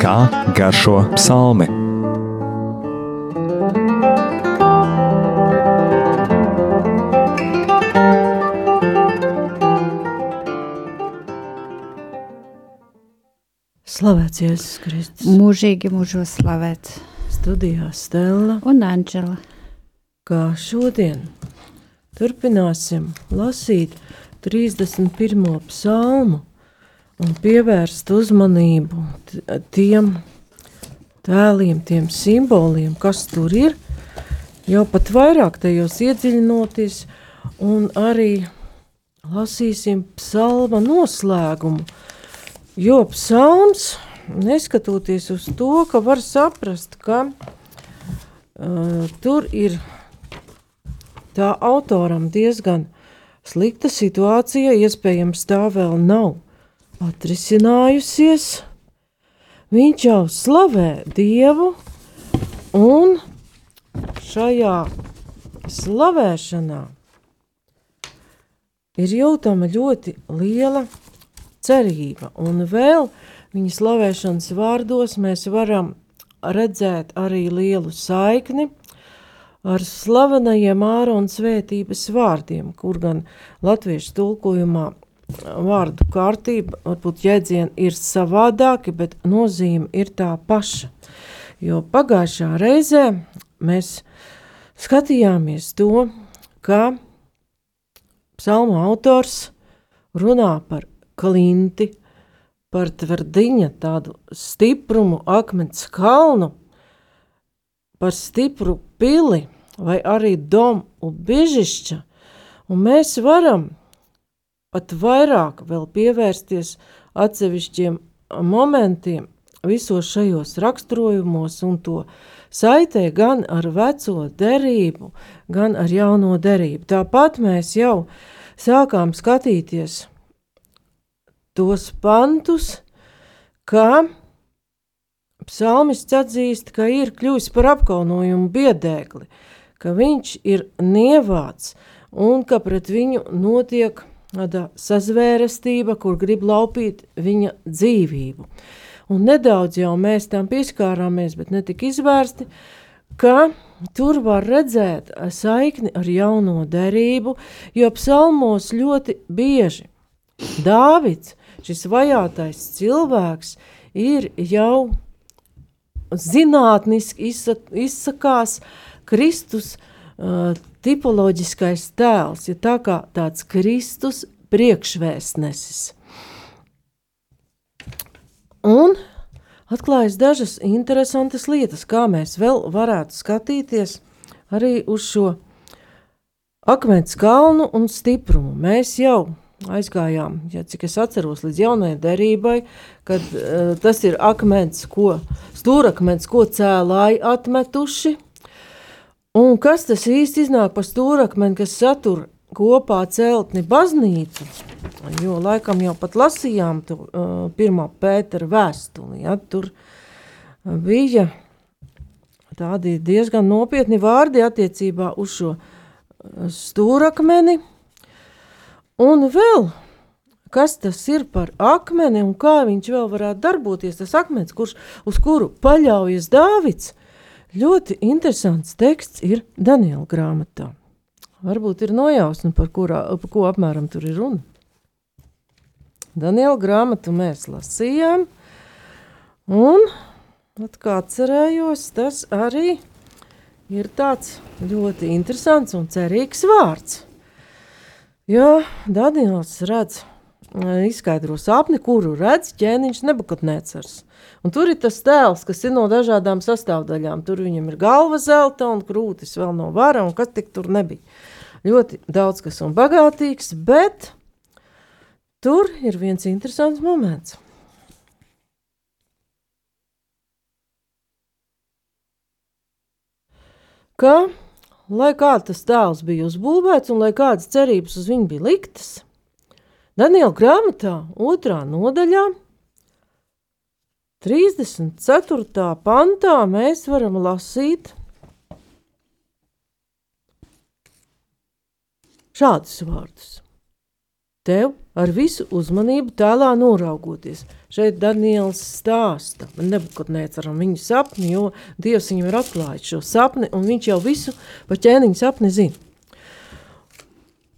Kā garšo psalmi? Slavēts Jēzus Kristus. Mūžīgi mūžos slavēts. Studijā Stela un Anģela. Kā šodien turpināsim lasīt 31. psalmu un pievērst uzmanību tiem tēliem, tiem simboliem, kas tur ir, jau pat vairāk tajos iedziļinoties, un arī lasīsim psalma noslēgumu, jo psalms, neskatoties uz to, ka var saprast, ka uh, tur ir tā autoram diezgan slikta situācija, iespējams tā vēl nav atrisinājusies, viņš jau slavē Dievu, un šajā slavēšanā ir jūtama ļoti liela cerība, un vēl viņa slavēšanas vārdos mēs varam redzēt arī lielu saikni ar slavenajiem ārona svētības vārdiem, kur gan latviešu tulkojumā vārdu kārtība, varbūt jēdzieni ir savādāki, bet nozīme ir tā paša. Jo pagājušā reizē mēs skatījāmies to, ka psalmu autors runā par klinti, par tverdiņa tādu stiprumu akmens kalnu, par stipru pili vai arī domu bižišķa, un mēs varam pat vairāk vēl pievērsties atsevišķiem momentiem visos šajos raksturojumos un to saitē gan ar veco derību, gan ar jauno derību. Tāpat mēs jau sākām skatīties tos pantus, ka psalmists atzīst, ka ir kļuvis par apkaunojumu biedēkli, ka viņš ir nievāts un ka pret viņu notiek tāda sazvērestība, kur grib laupīt viņa dzīvību. Un nedaudz jau mēs tam pieskārāmies, bet ne tik izvērsti, ka tur var redzēt saikni ar jauno derību, jo psalmos ļoti bieži Dāvids, šis vajātais cilvēks, ir jau zinātniski izsakās Kristus uh, tipoloģiskais tēls, ja tā kā tāds Kristus priekšvēstnesis. Un atklājas dažas interesantas lietas, kā mēs vēl varētu skatīties arī uz šo akmens kalnu un stiprumu. Mēs jau aizgājām, ja cik es atceros, līdz jaunajai derībai, kad uh, tas ir akmens, ko stūrakmens, ko cēlāji atmetuši – Un kas tas īsti iznāk par stūrakmeni, kas satur kopā celtni baznīcu? Jo laikam jau pat lasījām tu, uh, pirmā Pētera vēstuli, ja, tur bija tādi diezgan nopietni vārdi attiecībā uz šo stūrakmeni. Un vēl, kas tas ir par akmeni un kā viņš vēl varētu darboties, tas akmens, kurš, uz kuru paļaujas Dāvids, Ļoti interesants teksts ir Daniela grāmatā. Varbūt ir nojausma, par, kurā, par ko apmēram tur ir runa. Daniela grāmatu mēs lasījām, un, kā cerējos, tas arī ir tāds ļoti interesants un cerīgs vārds. Jo Daniels redz, izskaidro sapni, kuru redz ķēniņš nebukatnēcars. Un tur ir tas tēls, kas ir no dažādām sastāvdaļām. Tur viņam ir galva zelta un krūtis vēl no vara, un kas tik tur nebija. Ļoti daudz kas un bagātīgs, bet tur ir viens interesants moments. Ka, lai kā tas tēls bija uzbūvēts un lai kādas cerības uz viņu bija liktas, Daniela grāmatā, otrā nodaļā, 34. pantā mēs varam lasīt šādus vārdus. Tev ar visu uzmanību tēlā noraugoties. Šeit Daniels stāsta, man nebukotnēcaram viņa sapni, jo Dievs viņam ir atklājis šo sapni, un viņš jau visu pa ķēniņu sapni zina.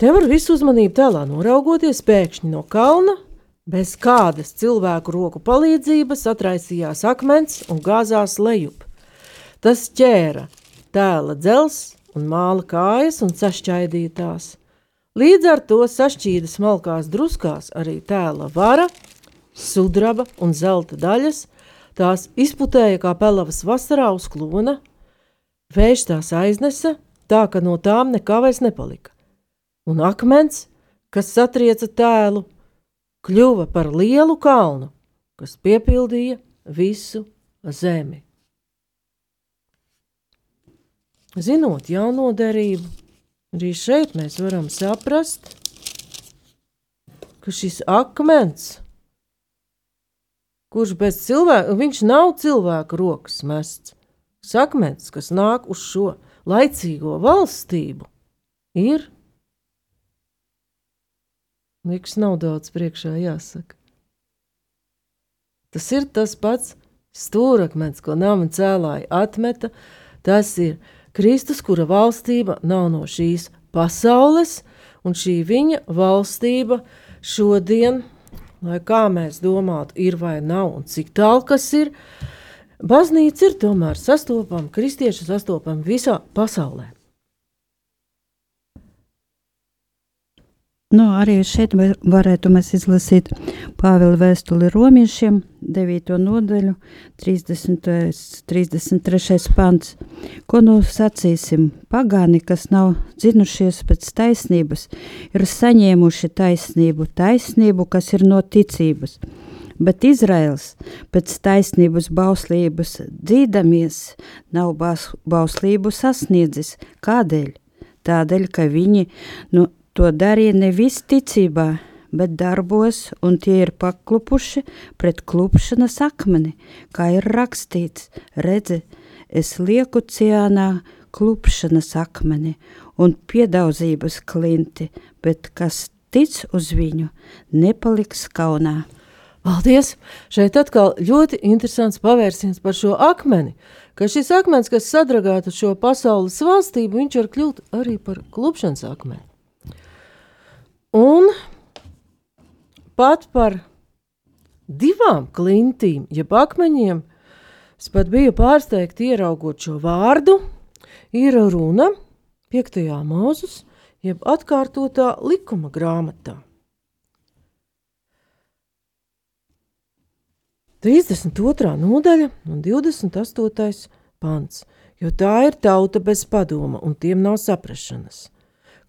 Tev ar visu uzmanību tēlā noraugoties pēkšņi no kalna, bez kādas cilvēku roku palīdzības atraisījās akmens un gāzās lejup. Tas ķēra tēla dzels un māla kājas un sašķaidīja tās. Līdz ar to sašķīda smalkās druskās arī tēla vara – sudraba un zelta daļas, tās izputēja kā pelavas vasarā uz klona, vējš tās aiznesa, tā ka no tām nekā vairs nepalika. Un akmens, kas satrieca tēlu, kļuva par lielu kalnu, kas piepildīja visu zemi. Zinot jauno derību, arī šeit mēs varam saprast, ka šis akmens kurš bez cilvēka, viņš nav cilvēka rokas mests. Sakmens, kas nāk uz šo laicīgo valstību, ir. Liekas, nav daudz priekšā jāsaka. Tas ir tas pats stūrakmens, ko nama cēlāji atmeta. Tas ir Kristus, kura valstība nav no šīs pasaules, un šī viņa valstība šodien lai kā mēs domātu, ir vai nav un cik tālu kas ir, baznīca ir tomēr sastopama, kristieši sastopama visā pasaulē. Nu, arī šeit varētu mēs izlasīt Pāvila vēstuli romiešiem, 9. nodaļu, 30. 33. pants. Ko nu sacīsim? Pagāni, kas nav dzinušies pēc taisnības, ir saņēmuši taisnību, taisnību, kas ir no ticības. Bet Izraels pēc taisnības bauslības dzīdamies, nav bauslību sasniedzis. Kādēļ? Tādēļ, ka viņi nu, To darīja nevis ticībā, bet darbos, un tie ir paklupuši pret klupšanas akmeni, kā ir rakstīts, redzi, es lieku ciānā klupšanas akmeni un piedaudzības klinti, bet kas tic uz viņu, nepaliks kaunā. Paldies! Šeit atkal ļoti interesants pavērsiens par šo akmeni, ka šis akmens, kas sadragātu šo pasaules valstību, viņš var kļūt arī par klupšanas akmeni. Un pat par divām klintīm, jeb akmeņiem, es pat biju pārsteigta ieraugot šo vārdu, ir runa 5. mūzus, jeb atkārtotā likuma grāmatā. 32. nodaļa un 28. pants, jo tā ir tauta bez padoma un tiem nav saprašanas.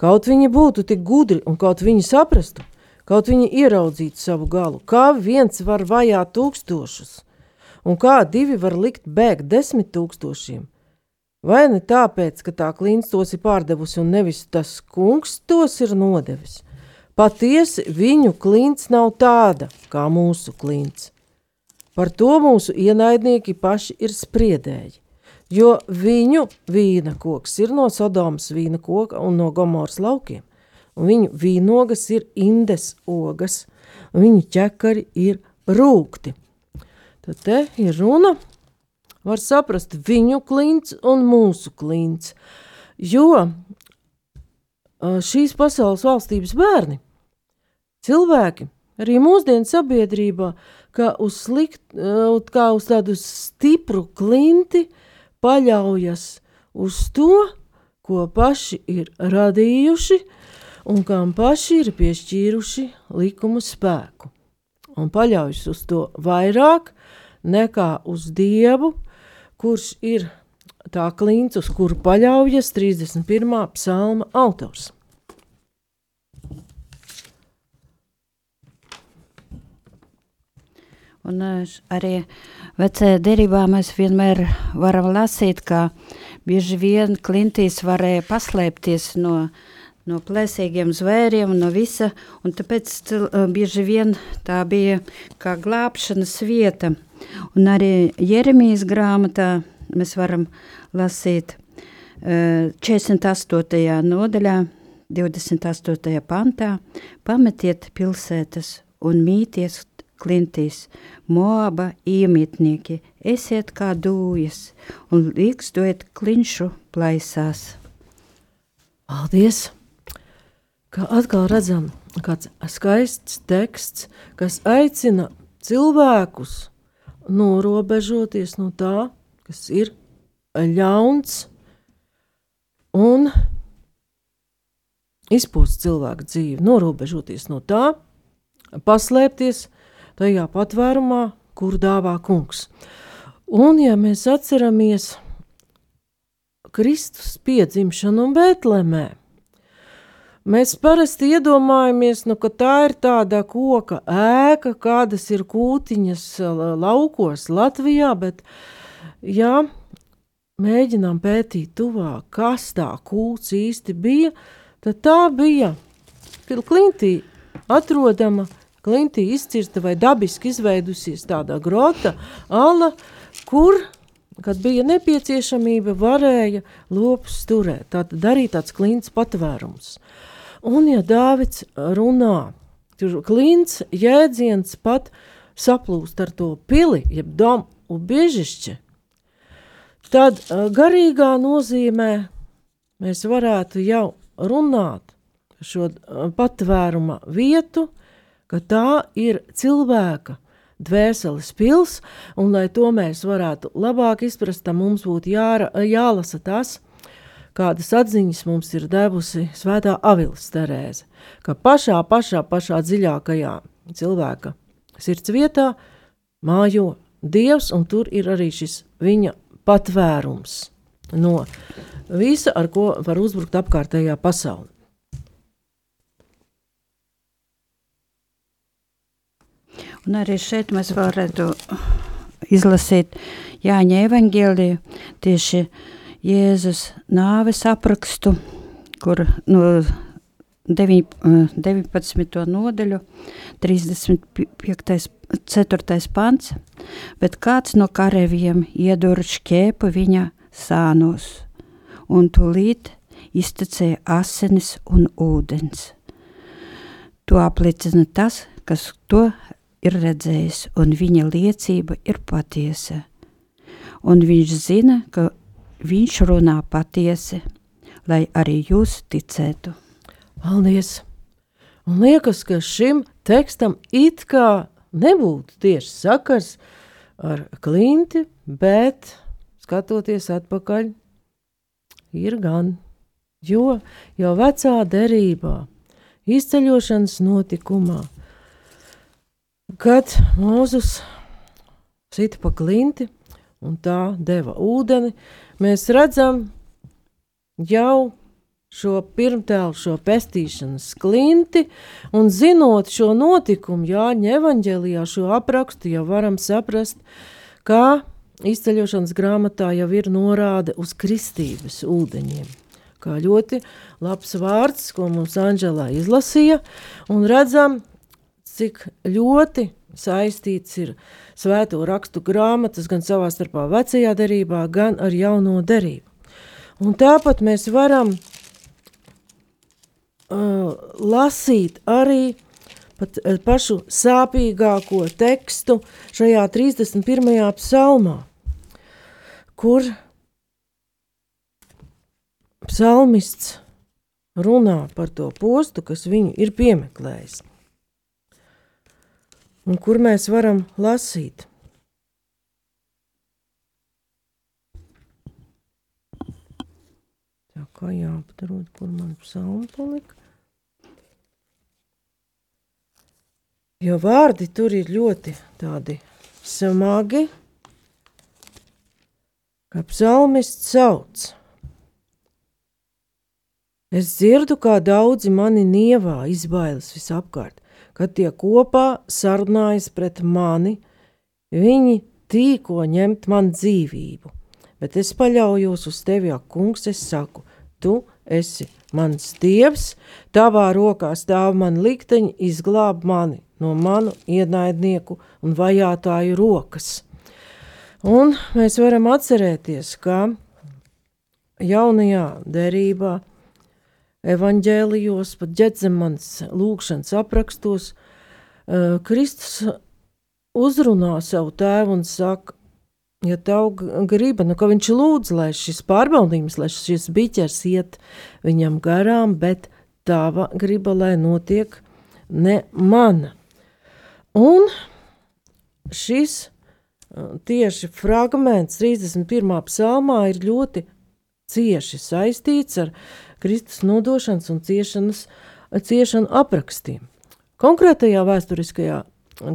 Kaut viņi būtu tik gudri un kaut viņi saprastu, kaut viņi ieraudzītu savu galu, kā viens var vajāt tūkstošus, un kā divi var likt bēgt desmit tūkstošiem. Vai ne tāpēc, ka tā klīns tos ir pārdevusi un nevis tas kungs tos ir nodevis? Patiesi viņu klīns nav tāda kā mūsu klīns. Par to mūsu ienaidnieki paši ir spriedēji jo viņu vīna koks ir no Sodomas vīna koka un no Gomoras laukiem, un viņu vīnogas ir indes ogas, un viņu ķekari ir rūkti. Tad te ir runa, var saprast viņu klints un mūsu klints, jo šīs pasaules valstības bērni, cilvēki, arī mūsdienu sabiedrībā, kā uz, slikt, kā uz tādu stipru klinti, uh, paļaujas uz to, ko paši ir radījuši un kam paši ir piešķīruši likumu spēku. Un paļaujas uz to vairāk nekā uz Dievu, kurš ir tā klints, uz kuru paļaujas 31. psalma autors. Un arī vecajā derībā mēs vienmēr varam lasīt, ka bieži vien klintīs varēja paslēpties no, no plēsīgiem zvēriem, no visa, un tāpēc bieži vien tā bija kā glābšanas vieta. Un arī Jeremijas grāmatā mēs varam lasīt 48. nodaļā, 28. pantā, pametiet pilsētas un mīties klintīs, Moaba iemitnieki, esiet kā dūjas un līkstojiet klinšu plaisās. Paldies! Kā atkal redzam, kāds skaists teksts, kas aicina cilvēkus norobežoties no tā, kas ir ļauns un izpost cilvēku dzīvi, norobežoties no tā, paslēpties tajā patvērumā, kur dāvā kungs. Un, ja mēs atceramies Kristus piedzimšanu Bēltlemē, mēs parasti iedomājamies, nu, ka tā ir tāda koka ēka, kādas ir kūtiņas laukos Latvijā, bet, ja mēģinām pētīt tuvāk, kas tā kūts īsti bija, tad tā bija klintī atrodama klintī izcirta vai dabiski izveidusies tāda grota, ala, kur, kad bija nepieciešamība, varēja lopus turēt. Tātad arī tāds klints patvērums. Un, ja Dāvids runā, tur klints jēdziens pat saplūst ar to pili, jeb domu biežišķi, tad garīgā nozīmē mēs varētu jau runāt šo patvēruma vietu, ka tā ir cilvēka dvēseles pils, un lai to mēs varētu labāk izprast, tad mums būtu jāra, jālasa tas, kādas atziņas mums ir devusi Svētā Avilas Terēze, ka pašā, pašā, pašā dziļākajā cilvēka sirds vietā mājo Dievs, un tur ir arī šis viņa patvērums no visa, ar ko var uzbrukt apkārtējā pasaule. Un arī šeit mēs varētu izlasīt Jāņa evaņģēliju, tieši Jēzus nāves aprakstu, kur no 19. nodaļu, 35. 4. pants, bet kāds no karaviem iedur šķēpu viņa sānos, un tūlīt iztecēja asinis un ūdens. To apliecina tas, kas to ir redzējis, un viņa liecība ir patiesa. Un viņš zina, ka viņš runā patiesi, lai arī jūs ticētu. Paldies! Un liekas, ka šim tekstam it kā nebūtu tieši sakars ar klinti, bet skatoties atpakaļ, ir gan. Jo jau vecā derībā, izceļošanas notikumā, Kad Mūzus sita pa klinti un tā deva ūdeni, mēs redzam jau šo pirmtēlu, šo pestīšanas klinti, un zinot šo notikumu, Jāņa evaņģēlijā šo aprakstu, jau varam saprast, kā izceļošanas grāmatā jau ir norāde uz kristības ūdeņiem. Kā ļoti labs vārds, ko mums Anģelā izlasīja, un redzam, cik ļoti saistīts ir svēto rakstu grāmatas gan savā starpā vecajā derībā, gan ar jauno derību. Un tāpat mēs varam uh, lasīt arī pat uh, pašu sāpīgāko tekstu šajā 31. psalmā, kur psalmists runā par to postu, kas viņu ir piemeklējis un kur mēs varam lasīt. Tā kā jāpadarot, kur man psalma palika. Jo vārdi tur ir ļoti tādi smagi, kā psalmists sauc. Es dzirdu, kā daudzi mani nievā izbailes visapkārt kad tie kopā sarunājas pret mani, viņi tīko ņemt man dzīvību. Bet es paļaujos uz tevi, ak, kungs, es saku, tu esi mans dievs, tavā rokā stāv man likteņi, izglāb mani no manu ienaidnieku un vajātāju rokas. Un mēs varam atcerēties, ka jaunajā derībā evaņģēlijos, pat ģedzemanas lūkšanas aprakstos, uh, Kristus uzrunā savu tēvu un saka, ja tev griba, nu, ka viņš lūdz, lai šis pārbaudījums, lai šis biķers iet viņam garām, bet tava griba, lai notiek ne mana. Un šis tieši fragments 31. psalmā ir ļoti cieši saistīts ar Kristus nodošanas un ciešanas, ciešanu aprakstiem. Konkrētajā vēsturiskajā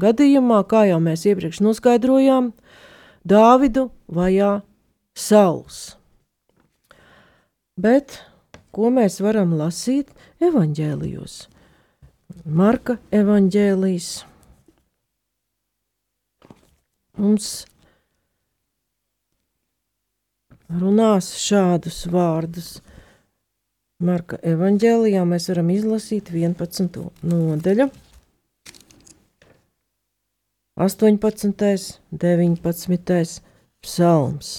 gadījumā, kā jau mēs iepriekš noskaidrojām, Dāvidu vajā Sauls. Bet ko mēs varam lasīt evaņģēlijos? Marka evaņģēlijas mums runās šādus vārdus. Marka evanģēlijā mēs varam izlasīt 11. nodaļu. 18. 19. psalms.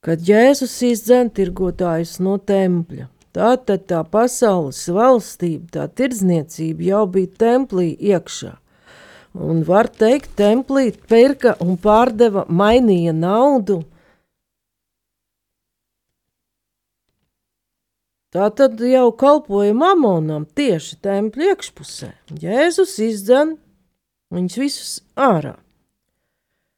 Kad Jēzus izdzen tirgotājus no tempļa, Tātad tā pasaules valstība, tā tirdzniecība jau bija templī iekšā. Un var teikt, templī pirka un pārdeva, mainīja naudu. Tā tad jau kalpoja mamonam tieši templi iekšpusē. Jēzus izdzen viņus visus ārā.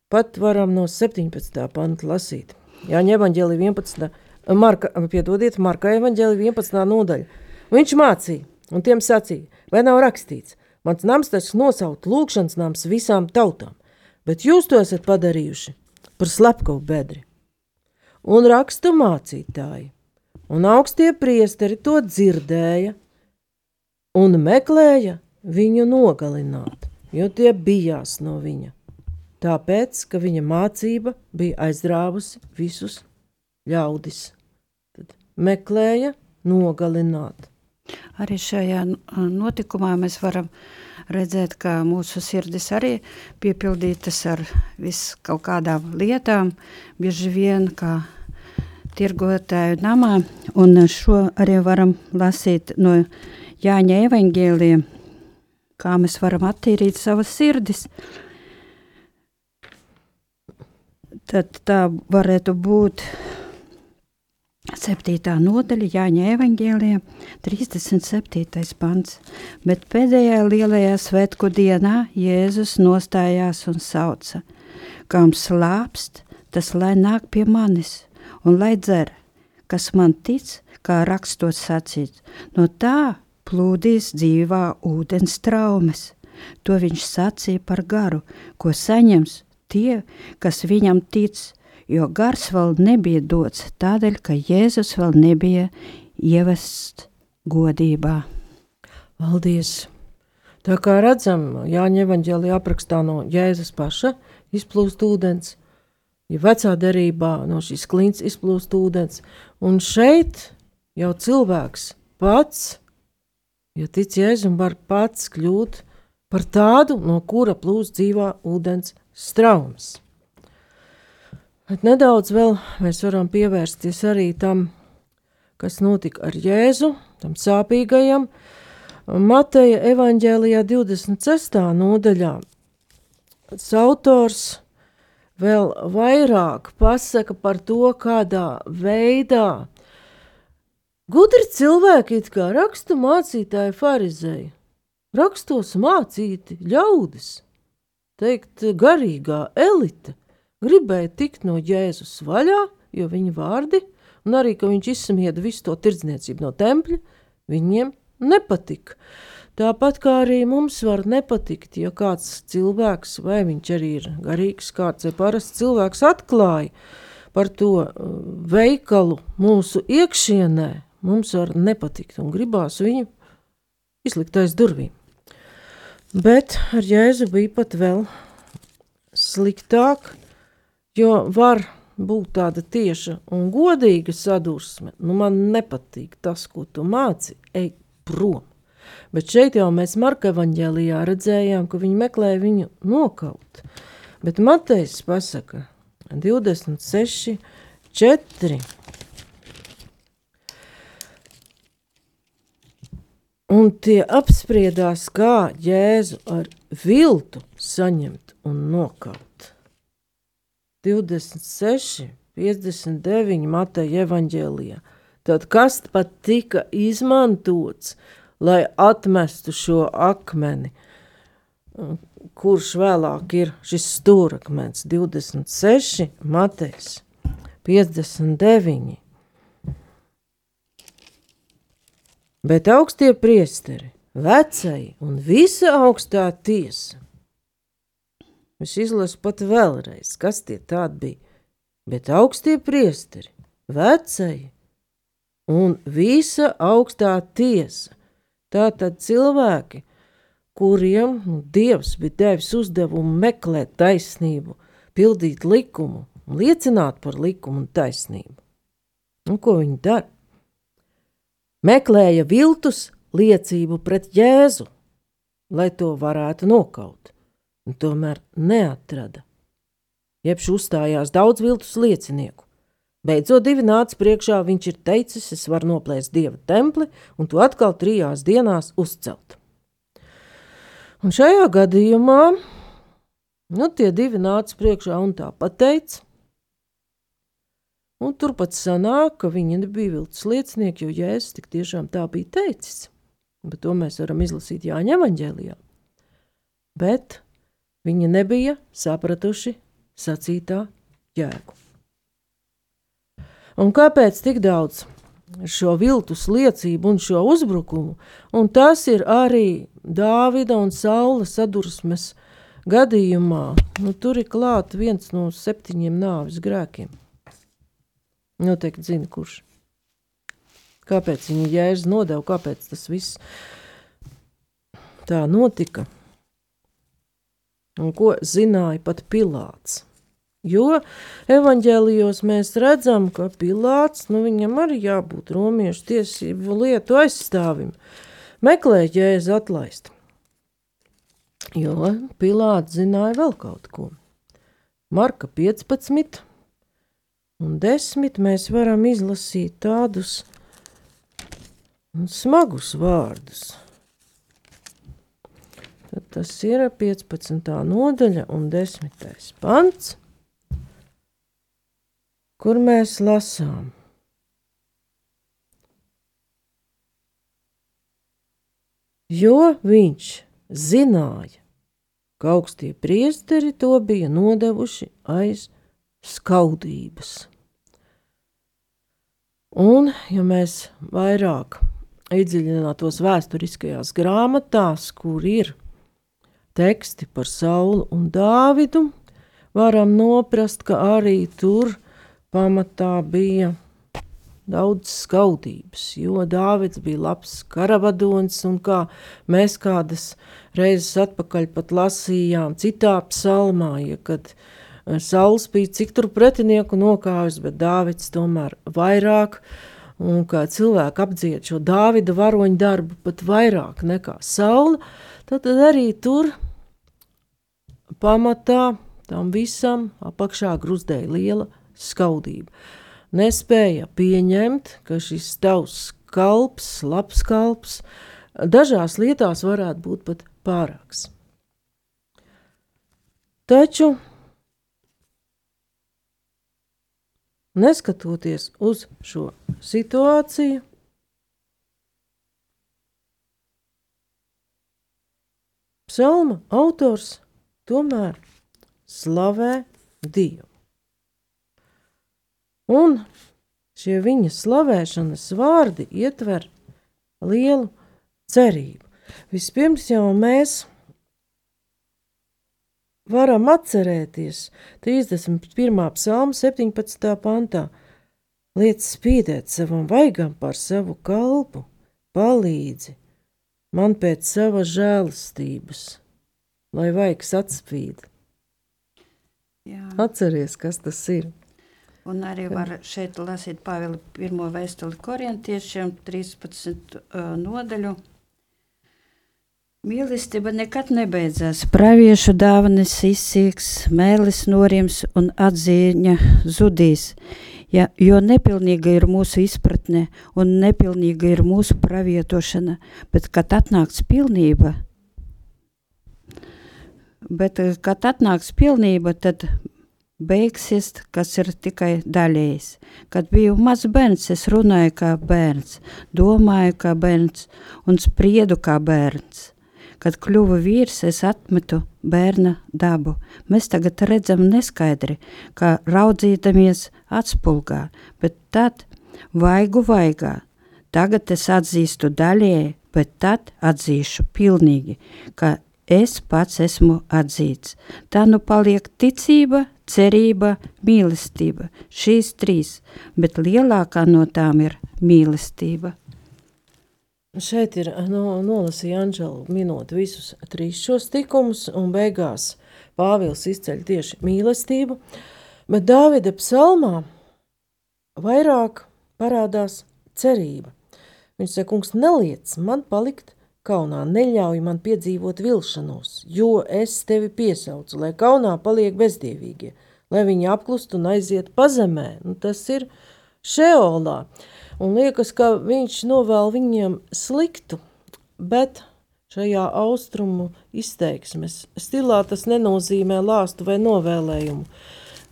Pat varam no 17. panta lasīt. Jāņem evaņģēlī 11. Marka, piedodiet, Marka evaņģēlī 11. nodaļa. Viņš mācīja, un tiem sacīja, vai nav rakstīts, mans nams tas nosaukt lūkšanas nams visām tautām, bet jūs to esat padarījuši par slepkavu bedri. Un raksta mācītāji, un augstie priesteri to dzirdēja un meklēja viņu nogalināt, jo tie bijās no viņa. Tāpēc, ka viņa mācība bija aizrāvusi visus ļaudis. Tad meklēja nogalināt. Arī šajā notikumā mēs varam redzēt, ka mūsu sirdis arī piepildītas ar vis kaut kādām lietām, bieži vien kā tirgotāju namā, un šo arī varam lasīt no Jāņa evaņģēlija, kā mēs varam attīrīt savas sirdis. Tad tā varētu būt 7. nodaļa Jāņa evaņģēlijā, 37. pants. Bet pēdējā lielajā svētku dienā Jēzus nostājās un sauca: Kam slāpst, tas lai nāk pie manis, un lai dzer, kas man tic, kā rakstot sacīts, no tā plūdīs dzīvā ūdens traumes. To viņš sacīja par garu, ko saņems tie, kas viņam tic jo gars vēl nebija dots tādēļ, ka Jēzus vēl nebija ievests godībā. Paldies! Tā kā redzam, Jāņa evaņģēlī aprakstā no Jēzus paša izplūst ūdens, ja vecā derībā no šīs klints izplūst ūdens, un šeit jau cilvēks pats, ja tic Jēzum, var pats kļūt par tādu, no kura plūst dzīvā ūdens straums. Bet nedaudz vēl mēs varam pievērsties arī tam, kas notika ar Jēzu, tam sāpīgajam. Mateja evaņģēlijā 26. nodaļā autors vēl vairāk pasaka par to, kādā veidā gudri cilvēki, it kā rakstu mācītāji farizēji, rakstos mācīti ļaudis, teikt garīgā elite, gribēja tikt no Jēzus vaļā, jo viņa vārdi, un arī, ka viņš izsmieda visu to tirdzniecību no tempļa, viņiem nepatika. Tāpat kā arī mums var nepatikt, ja kāds cilvēks, vai viņš arī ir garīgs, kāds vai parasts cilvēks, atklāja par to uh, veikalu mūsu iekšienē, mums var nepatikt un gribās viņu izlikt aiz durvīm. Bet ar Jēzu bija pat vēl sliktāk, Jo var būt tāda tieša un godīga sadursme. Nu, man nepatīk tas, ko tu māci, ej prom. Bet šeit jau mēs Marka evaņģēlijā redzējām, ka viņi meklēja viņu nokaut. Bet Matejs pasaka 26, 4. Un tie apspriedās, kā Jēzu ar viltu saņemt un nokaut. 26, 59 Mateja evaņģēlijā. Tad kas pat tika izmantots, lai atmestu šo akmeni, kurš vēlāk ir šis stūrakmens 26, Matejs 59. Bet augstie priesteri, vecai un visa augstā tiesa. Es izlasu pat vēlreiz, kas tie tādi bija. Bet augstie priesteri, vecai un visa augstā tiesa. Tātad cilvēki, kuriem nu, Dievs bija devis uzdevumu meklēt taisnību, pildīt likumu, liecināt par likumu un taisnību. Un ko viņi dara? Meklēja viltus liecību pret Jēzu, lai to varētu nokaut, un tomēr neatrada. Jebš uzstājās daudz viltus liecinieku. Beidzot, divi nāca priekšā, viņš ir teicis, es varu noplēst dieva templi un to atkal trijās dienās uzcelt. Un šajā gadījumā nu, tie divi nāca priekšā un tā pateica. Un turpat sanāk, ka viņi nebija viltus liecinieki, jo Jēzus tik tiešām tā bija teicis. Bet to mēs varam izlasīt Jāņa evaņģēlijā. Bet viņi nebija sapratuši sacītā jēgu. Un kāpēc tik daudz šo viltus liecību un šo uzbrukumu? Un tas ir arī Dāvida un Saula sadursmes gadījumā. Nu, tur ir klāts viens no septiņiem nāves grēkiem. Noteikti zina, kurš. Kāpēc viņa jēzus nodeva, kāpēc tas viss tā notika? Un ko zināja pat Pilārs? Jo evanģēlijos mēs redzam, ka Pilārs, nu viņam arī jābūt romiešu tiesību lietu aizstāvim, meklē jēzu atlaist. Jo Pilārs zināja vēl kaut ko. Marka 15 un 10 mēs varam izlasīt tādus smagus vārdus. Tad tas ir 15. nodaļa un 10. pants kur mēs lasām. Jo viņš zināja, ka augstie priesteri to bija nodevuši aiz skaudības. Un, ja mēs vairāk iedziļinātos vēsturiskajās grāmatās, kur ir teksti par Saulu un Dāvidu, varam noprast, ka arī tur pamatā bija daudz skaudības, jo Dāvids bija labs karavadons, un kā mēs kādas reizes atpakaļ pat lasījām citā psalmā, ja kad eh, Sauls bija cik tur pretinieku nokāvis, bet Dāvids tomēr vairāk, un kā cilvēki apdzied šo Dāvida varoņu darbu pat vairāk nekā Saula, tad arī tur pamatā tam visam apakšā gruzdēja liela skaudība. Nespēja pieņemt, ka šis tavs kalps, labs kalps, dažās lietās varētu būt pat pārāks. Taču, neskatoties uz šo situāciju, psalma autors tomēr slavē Dievu. Un šie viņa slavēšanas vārdi ietver lielu cerību. Vispirms jau mēs varam atcerēties 31. psalma 17. pantā. Liec spīdēt savam vaigam par savu kalpu, palīdzi man pēc savas žēlastības, lai vaigs atspīd. Jā. Atceries, kas tas ir. Un arī var šeit lasīt Pāvila pirmo vēstuli korintiešiem, 13 uh, nodaļu. Mīlestība nekad nebeidzās. Praviešu dāvanas izsīks, mēlis norims un atzīņa zudīs. Ja, jo nepilnīga ir mūsu izpratne un nepilnīga ir mūsu pravietošana, bet kad atnāks pilnība, bet kad atnāks pilnība, tad beigsies, kas ir tikai daļējs. Kad biju mazs bērns, es runāju kā bērns, domāju kā bērns un spriedu kā bērns. Kad kļuvu vīrs, es atmetu bērna dabu. Mēs tagad redzam neskaidri, kā raudzīdamies atspulgā, bet tad vaigu vaigā. Tagad es atzīstu daļēji, bet tad atzīšu pilnīgi, ka es pats esmu atzīts. Tā nu paliek ticība, cerība, mīlestība. Šīs trīs, bet lielākā no tām ir mīlestība. Šeit ir no, nolasīja Anģela minot visus trīs šos tikumus, un beigās Pāvils izceļ tieši mīlestību, bet Dāvida psalmā vairāk parādās cerība. Viņš saka, kungs, neliec man palikt kaunā, neļauj man piedzīvot vilšanos, jo es tevi piesaucu, lai kaunā paliek bezdievīgie, lai viņi apklust un aiziet pazemē. Nu, tas ir šeolā. Un liekas, ka viņš novēl viņiem sliktu, bet šajā austrumu izteiksmes stilā tas nenozīmē lāstu vai novēlējumu.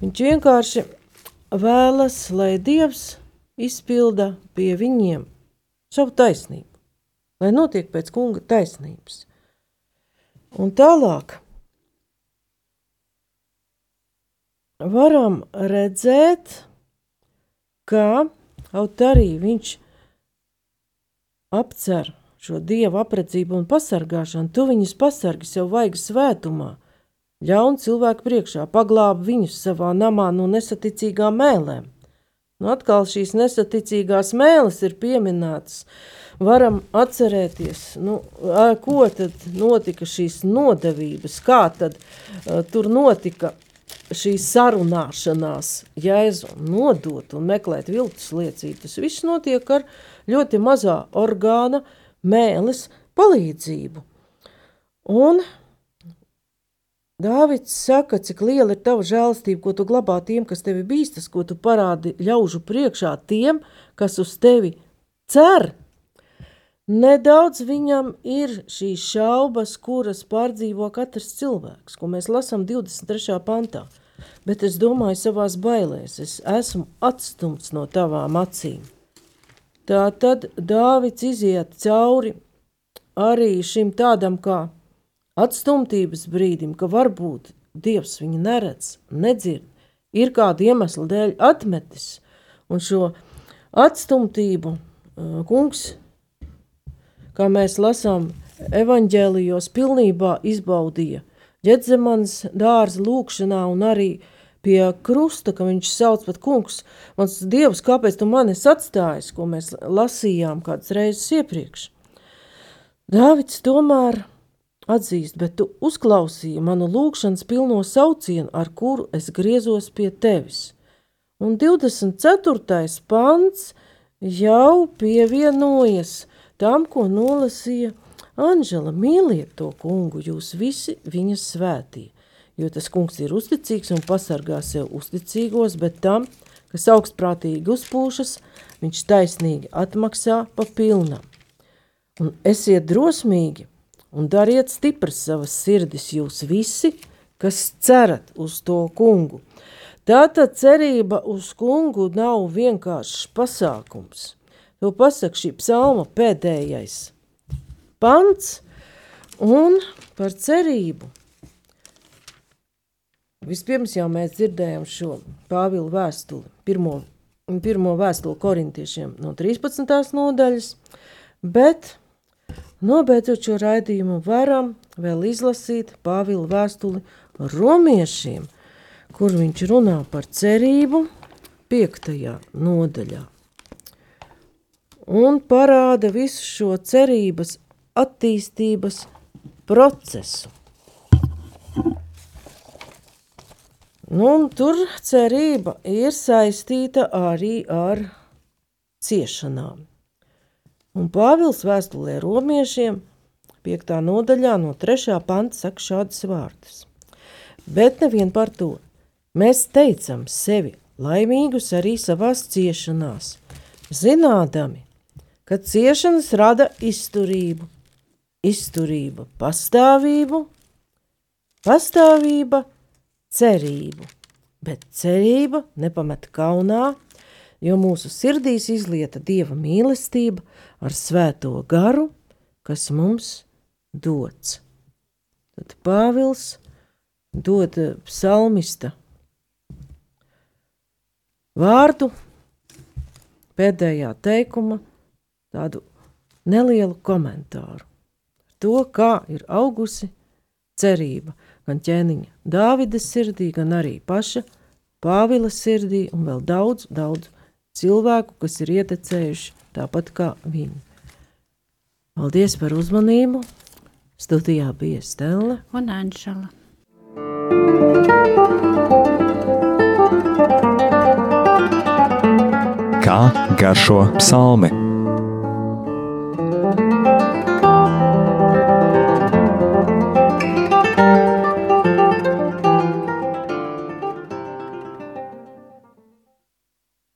Viņš vienkārši vēlas, lai Dievs izpilda pie viņiem savu taisnību, lai notiek pēc kunga taisnības. Un tālāk varam redzēt, ka kaut arī viņš apcer šo dievu apredzību un pasargāšanu, tu viņus pasargi sev vajag svētumā, ļaun cilvēku priekšā, paglāb viņus savā namā no nesaticīgām mēlēm. Nu, atkal šīs nesaticīgās mēles ir pieminētas. Varam atcerēties, nu, ko tad notika šīs nodevības, kā tad uh, tur notika šī sarunāšanās, jēzu nodot un meklēt viltus liecību, tas viss notiek ar ļoti mazā orgāna mēles palīdzību. Un Dāvids saka, cik liela ir tava žēlastība, ko tu glabā tiem, kas tevi bīstas, ko tu parādi ļaužu priekšā tiem, kas uz tevi cer. Nedaudz viņam ir šīs šaubas, kuras pārdzīvo katrs cilvēks, ko mēs lasām 23. pantā. Bet es domāju, savās bailēs, es esmu atstumts no tavām acīm. Tā tad Dāvids iziet cauri arī šim tādam kā atstumtības brīdim, ka varbūt Dievs viņu neredz, nedzird, ir kāda iemesla dēļ atmetis, un šo atstumtību uh, kungs kā mēs lasām evaņģēlijos, pilnībā izbaudīja Ģedzemans dārza lūkšanā un arī pie krusta, ka viņš sauc pat kungs, mans dievs, kāpēc tu mani atstājis, ko mēs lasījām kādas reizes iepriekš. Dāvids tomēr atzīst, bet tu uzklausīji manu lūkšanas pilno saucienu, ar kuru es griezos pie tevis. Un 24. pants jau pievienojas tam, ko nolasīja Anžela. Mīliet to kungu, jūs visi viņa svētī, jo tas kungs ir uzticīgs un pasargā sev uzticīgos, bet tam, kas augstprātīgi uzpūšas, viņš taisnīgi atmaksā pa pilnam. Un esiet drosmīgi un dariet stipras savas sirdis jūs visi, kas cerat uz to kungu. Tātad cerība uz kungu nav vienkāršs pasākums – To pasaka šī psalma pēdējais pants un par cerību. Vispirms jau mēs dzirdējām šo Pāvila vēstuli, pirmo, pirmo vēstuli korintiešiem no 13. nodaļas, bet nobeidzot šo raidījumu varam vēl izlasīt Pāvila vēstuli romiešiem, kur viņš runā par cerību 5. nodaļā un parāda visu šo cerības attīstības procesu. Nu, un tur cerība ir saistīta arī ar ciešanām. Un Pāvils vēstulē romiešiem 5. nodaļā no 3. panta saka šādas vārdas. Bet nevien par to. Mēs teicam sevi laimīgus arī savās ciešanās, zinādami, ka ciešanas rada izturību, izturība pastāvību, pastāvība cerību, bet cerība nepamet kaunā, jo mūsu sirdīs izlieta Dieva mīlestība ar svēto garu, kas mums dots. Tad Pāvils dod psalmista vārdu pēdējā teikuma tādu nelielu komentāru. To, kā ir augusi cerība gan ķēniņa Dāvidas sirdī, gan arī paša Pāvila sirdī un vēl daudz, daudz cilvēku, kas ir ietecējuši tāpat kā viņi. Paldies par uzmanību! Studijā bija Stela un Anšela. Kā garšo psalmi?